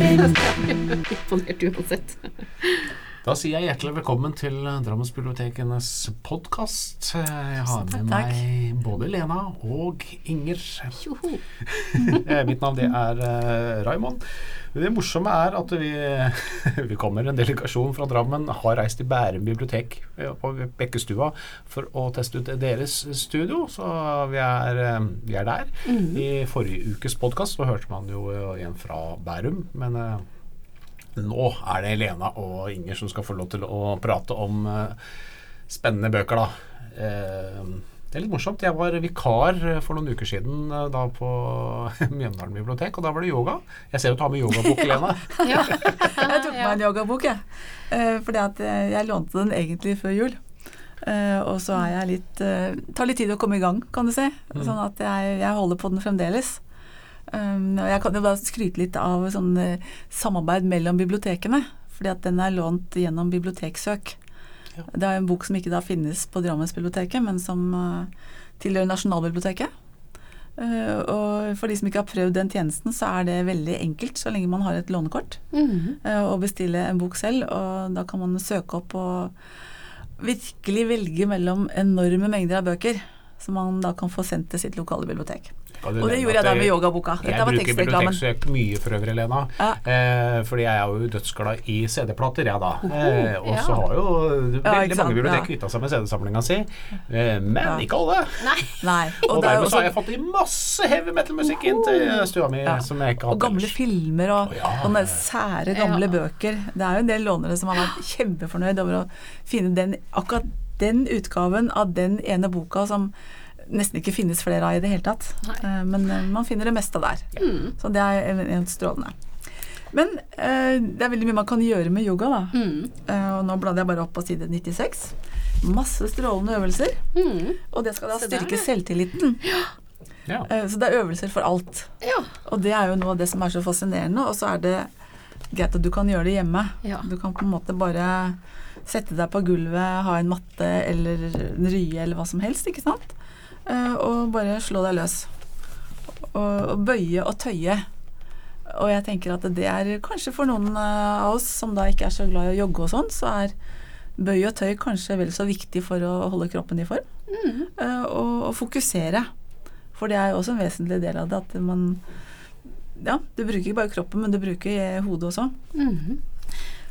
Imponert uansett. Da sier jeg hjertelig velkommen til Drammensbibliotekenes podkast. Jeg har med Takk. meg både Lena og Inger. Eh, Mitt navn det er uh, Raymond. Det morsomme er at vi, vi kommer en delegasjon fra Drammen, har reist til Bærum bibliotek eh, på Bekkestua for å teste ut deres studio. Så vi er, vi er der. I forrige ukes podkast så hørte man jo igjen en fra Bærum, men nå er det Lena og Inger som skal få lov til å prate om eh, spennende bøker, da. Eh, det er litt morsomt. Jeg var vikar for noen uker siden eh, da på Mjøndalen bibliotek, og da var det yoga. Jeg ser jo du har med yogabok, Lena. Ja. Jeg tok meg en yogabok, jeg. Eh, fordi at jeg, lånte den egentlig før jul. Eh, og så er jeg litt tar litt tid å komme i gang, kan du si. Sånn at jeg, jeg holder på den fremdeles. Um, og jeg kan jo da skryte litt av sånn eh, samarbeid mellom bibliotekene. Fordi at den er lånt gjennom Biblioteksøk. Ja. Det er en bok som ikke da finnes på Drammensbiblioteket, men som uh, tilhører Nasjonalbiblioteket. Uh, og for de som ikke har prøvd den tjenesten, så er det veldig enkelt så lenge man har et lånekort Mm -hmm. uh, og bestille en bok selv. Og da kan man søke opp og virkelig velge mellom enorme mengder av bøker som man da kan få sendt til sitt lokale bibliotek. Og, Og det gjorde jeg da med yogaboka. Jeg Dette var bruker biblioteksøk mye for øvrig, Lena. Ja. Eh, fordi jeg er jo dødsglad i CD-plater, jeg da. Eh, og ja. så har jo veldig ja, mange bibliotek ja. kvitta seg med CD-samlinga si. Eh, men Ja. ikke alle. Nei. Nei. Og, Og, er dermed så har jeg fått i masse heavy metal-musikk inn til stua mi Ja. som jeg ikke og gamle filmer og oh, ja. sånne sære gamle Ja. bøker. Det er jo en del lånere som har vært kjempefornøyd over å finne den, akkurat den utgaven av den ene boka som nesten ikke finnes flere av i det hele tatt. Nei. Eh, Men eh, man finner det meste der. Så det er en- en strålende. Men eh, det er veldig mye man kan gjøre med yoga, da. Mm. Eh, og nå bladde jeg bare opp på side 96. Masse strålende øvelser. Mm. Og det skal da styrke ja. selvtilliten. Ja. Eh, så det er øvelser for alt. Ja. Og det er jo noe av det som er så fascinerende. Og så er det greit at du kan gjøre det hjemme. Ja. Du kan på en måte bare sette deg på gulvet, ha en matte eller en rye eller hva som helst, ikke sant. Eh, og bare slå deg løs. Og, og bøye og tøye. Og jeg tenker at det er kanskje for noen eh, av oss som da ikke er så glad i å jogge og sånn, så er bøy og tøy kanskje vel så viktig for å holde kroppen i form. Mm. Eh, og, og fokusere. For det er jo også en vesentlig del av det at man Ja, du bruker ikke bare kroppen, men du bruker hodet også. Mhm.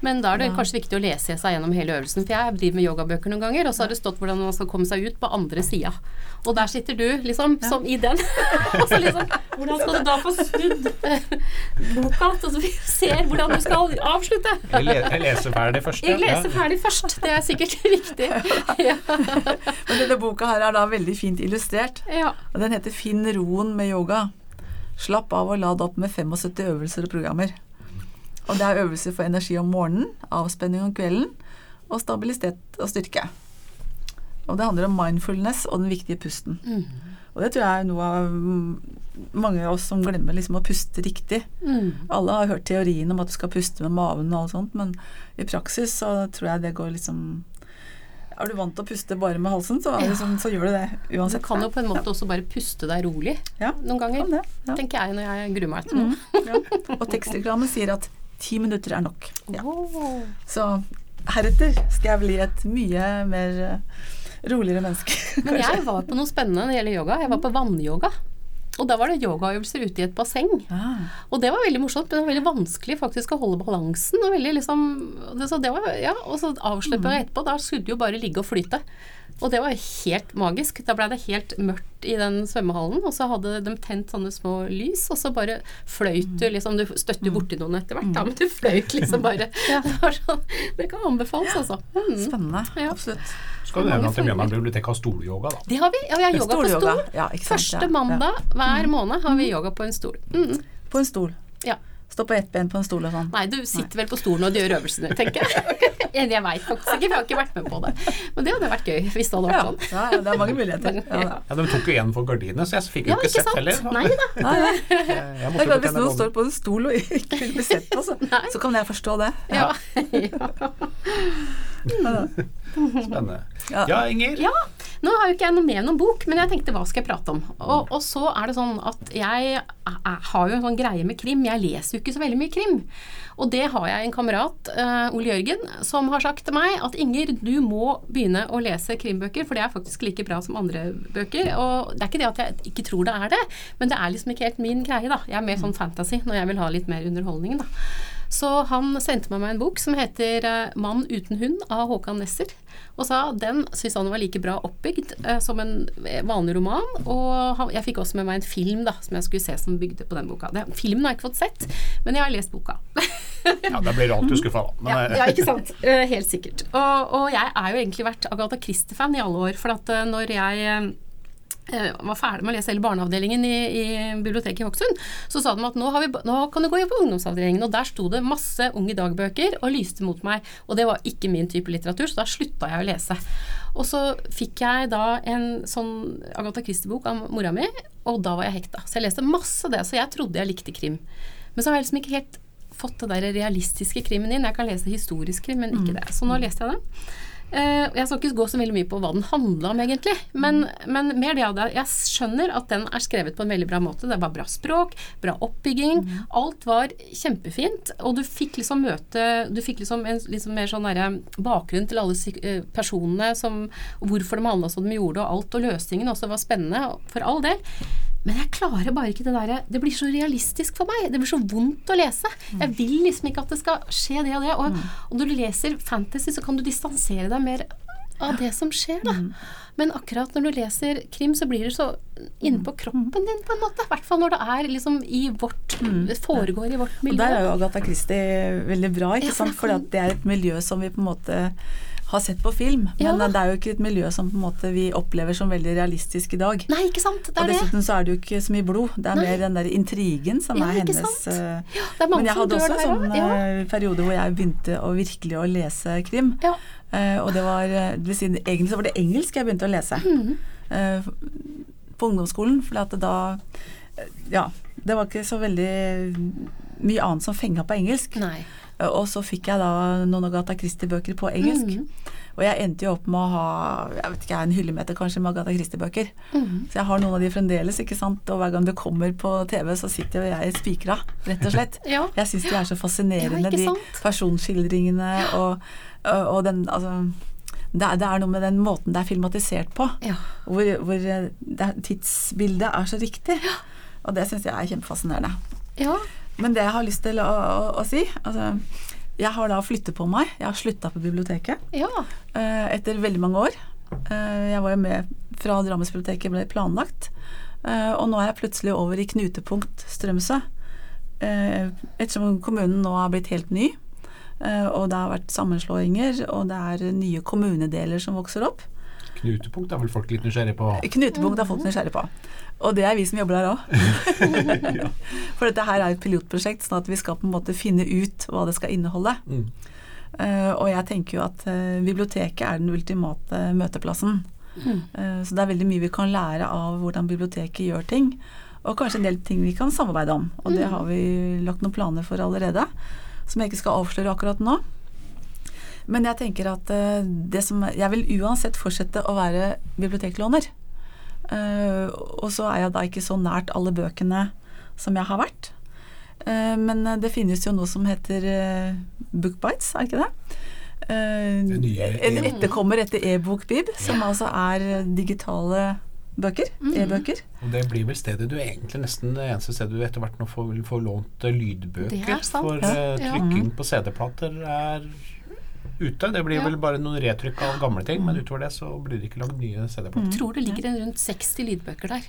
Men da er det Ja. kanskje viktig å lese seg gjennom hele øvelsen. For jeg driver med yogabøker noen ganger, og så har det stått hvordan man skal komme seg ut på andre sida. Og der sitter du, liksom, som i den. og så liksom Hvordan skal du da få snudd boka, så vi ser hvordan du skal avslutte? Jeg, jeg leser ferdig først. ja. Jeg leser ferdig først, det er sikkert riktig. Ja. Men denne boka her er da veldig fint illustrert. ja. Og den heter 'Finn roen med yoga'. Slapp av og lad opp med 75 øvelser og programmer. Og det er øvelser for energi om morgenen, avspenning om kvelden og stabilitet og styrke. Og det handler om mindfulness og den viktige pusten. Og det tror jeg er noe av mm, mange av oss som glemmer liksom å puste riktig. Mm. Alle har hørt teorien om at du skal puste med maven og alt sånt, men i praksis så tror jeg det går liksom Er du vant til å puste bare med halsen, så, liksom, så gjør du det uansett. Du kan jo på en måte også bare puste deg rolig Ja, noen ganger. det. Ja. Tenker jeg når jeg gruer meg til noe. Mm, ja. Og tekstreklamen sier at ti minutter er nok. Ja. Åh. Så heretter skal jeg bli et mye mer eh, roligere menneske. Men jeg var på noe spennende når det gjelder yoga. Jeg var på vannyoga. Og da var det yogaøvelser ute i et basseng. Ah, Og det var veldig morsomt, men det var veldig vanskelig faktisk å holde balansen. Og veldig liksom, det, så det var, ja, og så avslipper jeg etterpå, da skulle du jo bare ligge og flyte. Og det var helt magisk. Da blei det helt mørkt i den svømmehallen, og så hadde de tent sånne små lys, og så bare fløyt du liksom Du støtte jo borti noen etter hvert, da, men du fløyt liksom bare. Det, sånn, det kan anbefales, altså. Mm. spennende. Ja. Absolutt. Skal du nevne at Mjøndalen bibliotek har stolyoga, da. Det har vi. Ja, vi har yoga på stol. Ja, Første mandag hver måned har vi yoga på en stol. Mm. På en stol. Ja. Stå på ett ben på en stol og sånn. Nei, du sitter vel på stolen og gjør øvelsene, tenker jeg. Jeg veit faktisk ikke, for jeg har ikke vært med på det. Men det hadde vært gøy hvis det hadde Ja, vært sånn. ja, ja, det er mange muligheter. Ja, da. Ja, De tok jo igjen for gardinene, så jeg fikk jo Ja, ikke ikke sett sant? heller. Nei da. Nei, nei. Jeg, jeg Hvis noen står på en stol og ikke vil bli sett altså, så, kan jeg forstå det. Ja. ja. Spennende. Ja. Ja, Inger. Ja, nå har jo ikke jeg noe med noen bok, men jeg tenkte hva skal jeg prate om? Og, og så er det sånn at jeg, jeg har jo en sånn greie med krim. Jeg leser jo ikke så veldig mye krim. Og det har jeg en kamerat, uh, Ole Jørgen, som har sagt til meg at Inger, du må begynne å lese krimbøker, for det er faktisk like bra som andre bøker. Og det er ikke det at jeg ikke tror det er det, men det er liksom ikke helt min greie, da. Jeg er mer sånn fantasy når jeg vil ha litt mer underholdning, da. Så han sendte meg en bok som heter eh, 'Mann uten hund' av Håkan Nesser. Og sa den syntes han var like bra oppbygd eh, som en vanlig roman. Og han, jeg fikk også med meg en film da, som jeg skulle se som bygde på den boka. Det, filmen har jeg ikke fått sett, men jeg har lest boka. Ja, da blir du alltid skuffa, da. Men, Ja, eh, ja, ikke sant. Eh, Helt sikkert. Og, og jeg er jo egentlig vært Agatha Christie-fan i alle år. For at eh, når jeg eh, var ferdig med å lese hele barneavdelingen i, i biblioteket i Hokksund, så sa de at nå, har vi, nå kan du gå inn på ungdomsavdelingen. Og der sto det masse Ung i dag-bøker og lyste mot meg. Og det var ikke min type litteratur, så da slutta jeg å lese. Og så fikk jeg da en sånn Agatha Christie-bok av mora mi, og da var jeg hekta. Så jeg leste masse det, så jeg trodde jeg likte krim. Men så har jeg liksom ikke helt fått det der realistiske krimen inn. Jeg kan lese historisk krim, men ikke det. Så nå leste jeg det. Eh, jeg skal ikke gå så veldig mye på hva den handla om, egentlig. Men, men mer det at jeg- skjønner at den er skrevet på en veldig bra måte. Det var bra språk, bra oppbygging. Alt var kjempefint. Og du fikk liksom møte Du fikk liksom en liksom mer sånn derre bakgrunn til alle eh, personene som Hvorfor de handla som de gjorde, og alt. Og løsningen også var spennende, for all del. Men jeg klarer bare ikke det derre Det blir så realistisk for meg. Det blir så vondt å lese. Jeg vil liksom ikke at det skal skje det og det. Og, og når du leser fantasy, så kan du distansere deg mer av det som skjer, da. Men akkurat når du leser krim, så blir det så innpå kroppen din, på en måte. I hvert fall når det er liksom i vårt Foregår i vårt Og der er jo Agatha Christie veldig bra, ikke sant. for at det er et miljø som vi på en måte har sett på film. Ja. Men det er jo ikke et miljø som måte vi opplever som veldig realistisk i dag. Nei, ikke sant. Det Og dessuten så er det jo ikke så mye blod. Det er Nei. mer den der intrigen som Ja, er hennes eh, Ja, er Men jeg hadde også en sånn. Ja. eh, periode hvor jeg begynte å virkelig å lese krim. Ja. Eh, og det var si, Egentlig så var det engelsk jeg begynte å lese. Mm. Uh, på ungdomsskolen. For at da Ja. Det var ikke så veldig mye annet som fenga på engelsk. Nei. Eh, Og så fikk jeg da noen Agatha Christie-bøker på engelsk. Mhm. Og jeg endte jo opp med å ha jeg vet ikke, en hyllemeter kanskje med Agatha Christie-bøker. Mhm. Så jeg har noen av de fremdeles, ikke sant. Og hver gang det kommer på TV, så sitter jo jeg spikra, rett og slett. Ja. Jeg syns de er så fascinerende, Ja, de personskildringene og, og, den Altså det er, det er noe med den måten det er filmatisert på, Ja. hvor, hvor det er, tidsbildet er så riktig. Og det syns jeg er kjempefascinerende. ja. Men det jeg har lyst til å, å, å si altså, Jeg har da flyttet på meg. Jeg har slutta på biblioteket Ja. eh, etter veldig mange år. Eh, jeg var jo med fra Drammensbiblioteket ble planlagt. Eh, og nå er jeg plutselig over i knutepunkt Strømsø. Ettersom kommunen nå har blitt helt ny, og det har vært sammenslåinger, og det er nye kommunedeler som vokser opp. Knutepunkt er vel folk litt nysgjerrig på. Knutepunkt er folk nysgjerrig på. Og det er vi som jobber der òg. Ja. For dette her er et pilotprosjekt, sånn at vi skal på en måte finne ut hva det skal inneholde. Mm. Uh, og jeg tenker jo at uh, biblioteket er den ultimate møteplassen. Eh, så det er veldig mye vi kan lære av hvordan biblioteket gjør ting. Og kanskje en del ting vi kan samarbeide om. Og det har vi lagt noen planer for allerede, som jeg ikke skal avsløre akkurat nå. Men jeg tenker at eh, det som Jeg vil uansett fortsette å være biblioteklåner. Eh, og så er jeg da ikke så nært alle bøkene som jeg har vært. Eh, men det finnes jo noe som heter Bookbites, er ikke det? Eh, Det nye en etterkommer etter e-bokbib, som altså er digitale bøker. E-bøker. Og det blir vel stedet du egentlig nesten det eneste stedet du etter hvert nå får, får lånt lydbøker. Er sant. For Ja. Ja. trykking på CD-plater er ute. Det blir Ja. vel bare noen retrykk av gamle ting, men utover det så blir det ikke lagd nye CD-plater. Jeg tror det ligger rundt 60 lydbøker der.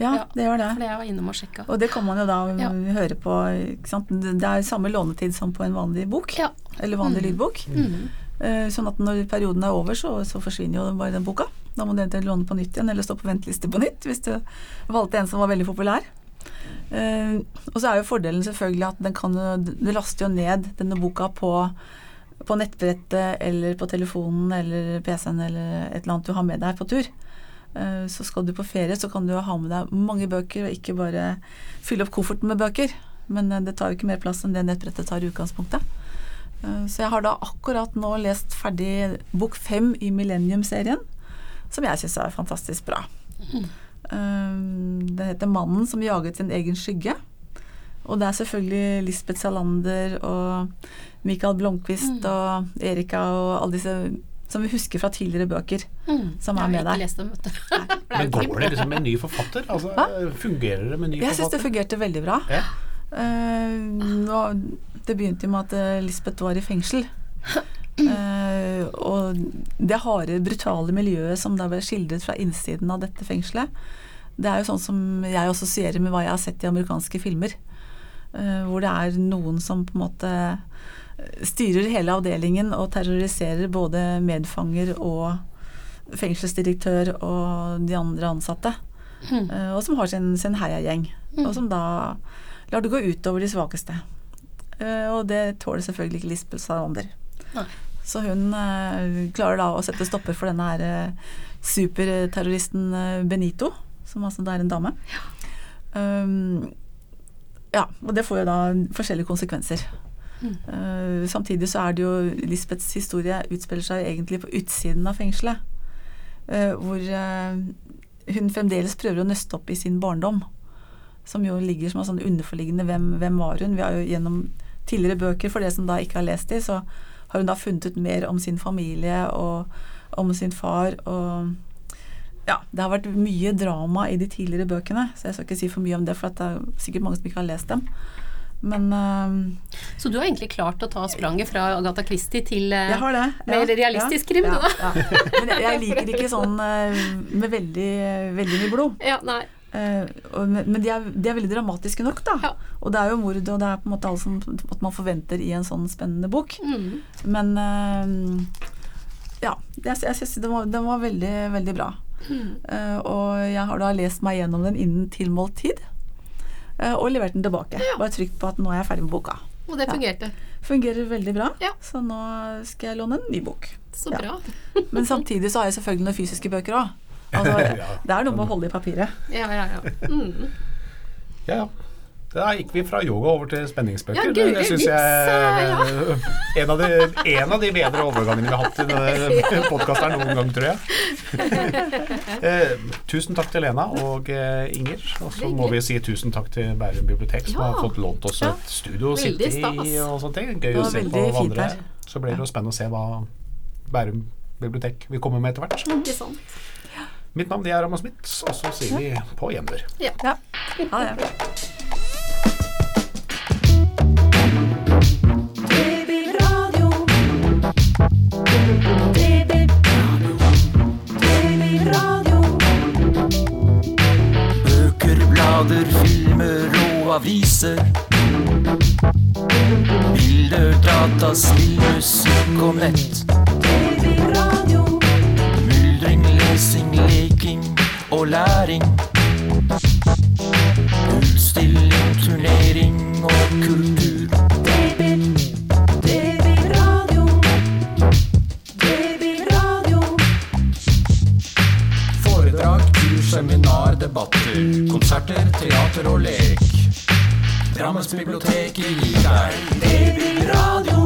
Ja, Ja. det gjør det. For det jeg var innom og sjekka. Og det kan man jo da Ja. høre på. Ikke sant? Det det er samme lånetid som på en vanlig bok. Ja. Eller vanlig Mm. lydbok. Mm. Eh, Sånn at når perioden er over, så, så forsvinner jo bare den boka. Da må du eventuelt låne på nytt igjen, eller stå på venteliste på nytt hvis du valgte en som var veldig populær. Uh, og så er jo fordelen selvfølgelig at den kan Du laster jo ned denne boka på, på nettbrettet eller på telefonen eller PC-en eller et eller annet du har med deg på tur. Eh, så skal du på ferie, så kan du ha med deg mange bøker, og ikke bare fylle opp kofferten med bøker. Men eh, det tar jo ikke mer plass enn det nettbrettet tar i utgangspunktet. Eh, Så jeg har da akkurat nå lest ferdig bok fem i Millennium-serien, som jeg syns er fantastisk bra. Den Det heter 'Mannen som jaget sin egen skygge'. Og det er selvfølgelig Lisbeth Salander og Michael Blomkvist og Erika og alle disse som vi husker fra tidligere bøker, som er med der. dem, er Men går det liksom med en ny forfatter? Altså, fungerer det med en ny Jeg syns det fungerte veldig bra. Ja. Uh, nå, det begynte jo med at eh, Lisbeth var i fengsel. Uh, og det harde, brutale miljøet som da ble skildret fra innsiden av dette fengselet, det er jo sånn som jeg assosierer med hva jeg har sett i amerikanske filmer. Eh, hvor det er noen som på en måte eh, styrer hele avdelingen og terroriserer både medfanger og fengselsdirektør og de andre ansatte. Mm. og som har sin, sin heiagjeng. Og som da lar det gå utover de svakeste. Og det tåler selvfølgelig ikke Lisbeth Salander. Så hun klarer da å sette stopper for denne her superterroristen Benito, som altså da er en dame. Um, ja, og det får jo da forskjellige konsekvenser. Eh, samtidig så er det jo Lisbeths historie utspiller seg egentlig på utsiden av fengselet. Uh, hvor uh, hun fremdeles prøver å nøste opp i sin barndom. Som jo ligger som en sånn underforliggende hvem, hvem var hun? Vi har jo gjennom tidligere bøker, for det som da ikke har lest de, så har hun da funnet ut mer om sin familie og om sin far. og ja, det har vært mye drama i de tidligere bøkene, så jeg skal ikke si for mye om det, for det er sikkert mange som ikke har lest dem. Men uh, Så du har egentlig klart å ta spranget fra Agatha Christie til uh, det. mer realistisk krim, ja. Ja. Men jeg, jeg liker ikke sånn uh, med veldig, veldig mye blod. Ja, og, men de er, de er veldig dramatiske nok, da. Ja. Og det er jo mord, og det er på en måte alt som at man forventer i en sånn spennende bok. Mm. Men ja, jeg, jeg syns den, var- den var veldig, veldig bra. Eh, og jeg har da lest meg gjennom den innen tilmålt tid. uh, og levert den tilbake. Bare trygt på at nå er jeg ferdig med boka. Og det Ja. fungerte. Fungerer veldig bra, Ja. så nå skal jeg låne en ny bok. Så Ja. bra. Men samtidig så har jeg selvfølgelig noen fysiske bøker òg. Altså, Ja. det er noe med å holde i papiret. Ja, ja, ja. Mm. Ja, ja. Da gikk vi fra yoga over til spenningsbøker. Ja, det syns jeg er en, av de, en av de bedre overgangene vi har hatt i denne podkasten noen gang, tror jeg. Eh, tusen takk til Lena og eh, Inger. Og så må vi si tusen takk til Bærum bibliotek, som Ja. har fått lånt oss et studio å sitte i og sånne ting. Gøy å se på hverandre. Så blir det jo spennende å se hva Bærum bibliotek vil komme med etter hvert. Mitt navn er Amma Smith, og så sier vi på gjenhør. Ja. Ha det. Og. Bilder, data, spill, musikk og nett. Myldring, lesing, leking og læring. Utstilling, turnering og kultur. Foredrag, kurs, seminar, debatter. Konserter, teater og lek. Drammensbiblioteket gir deg Babyradio.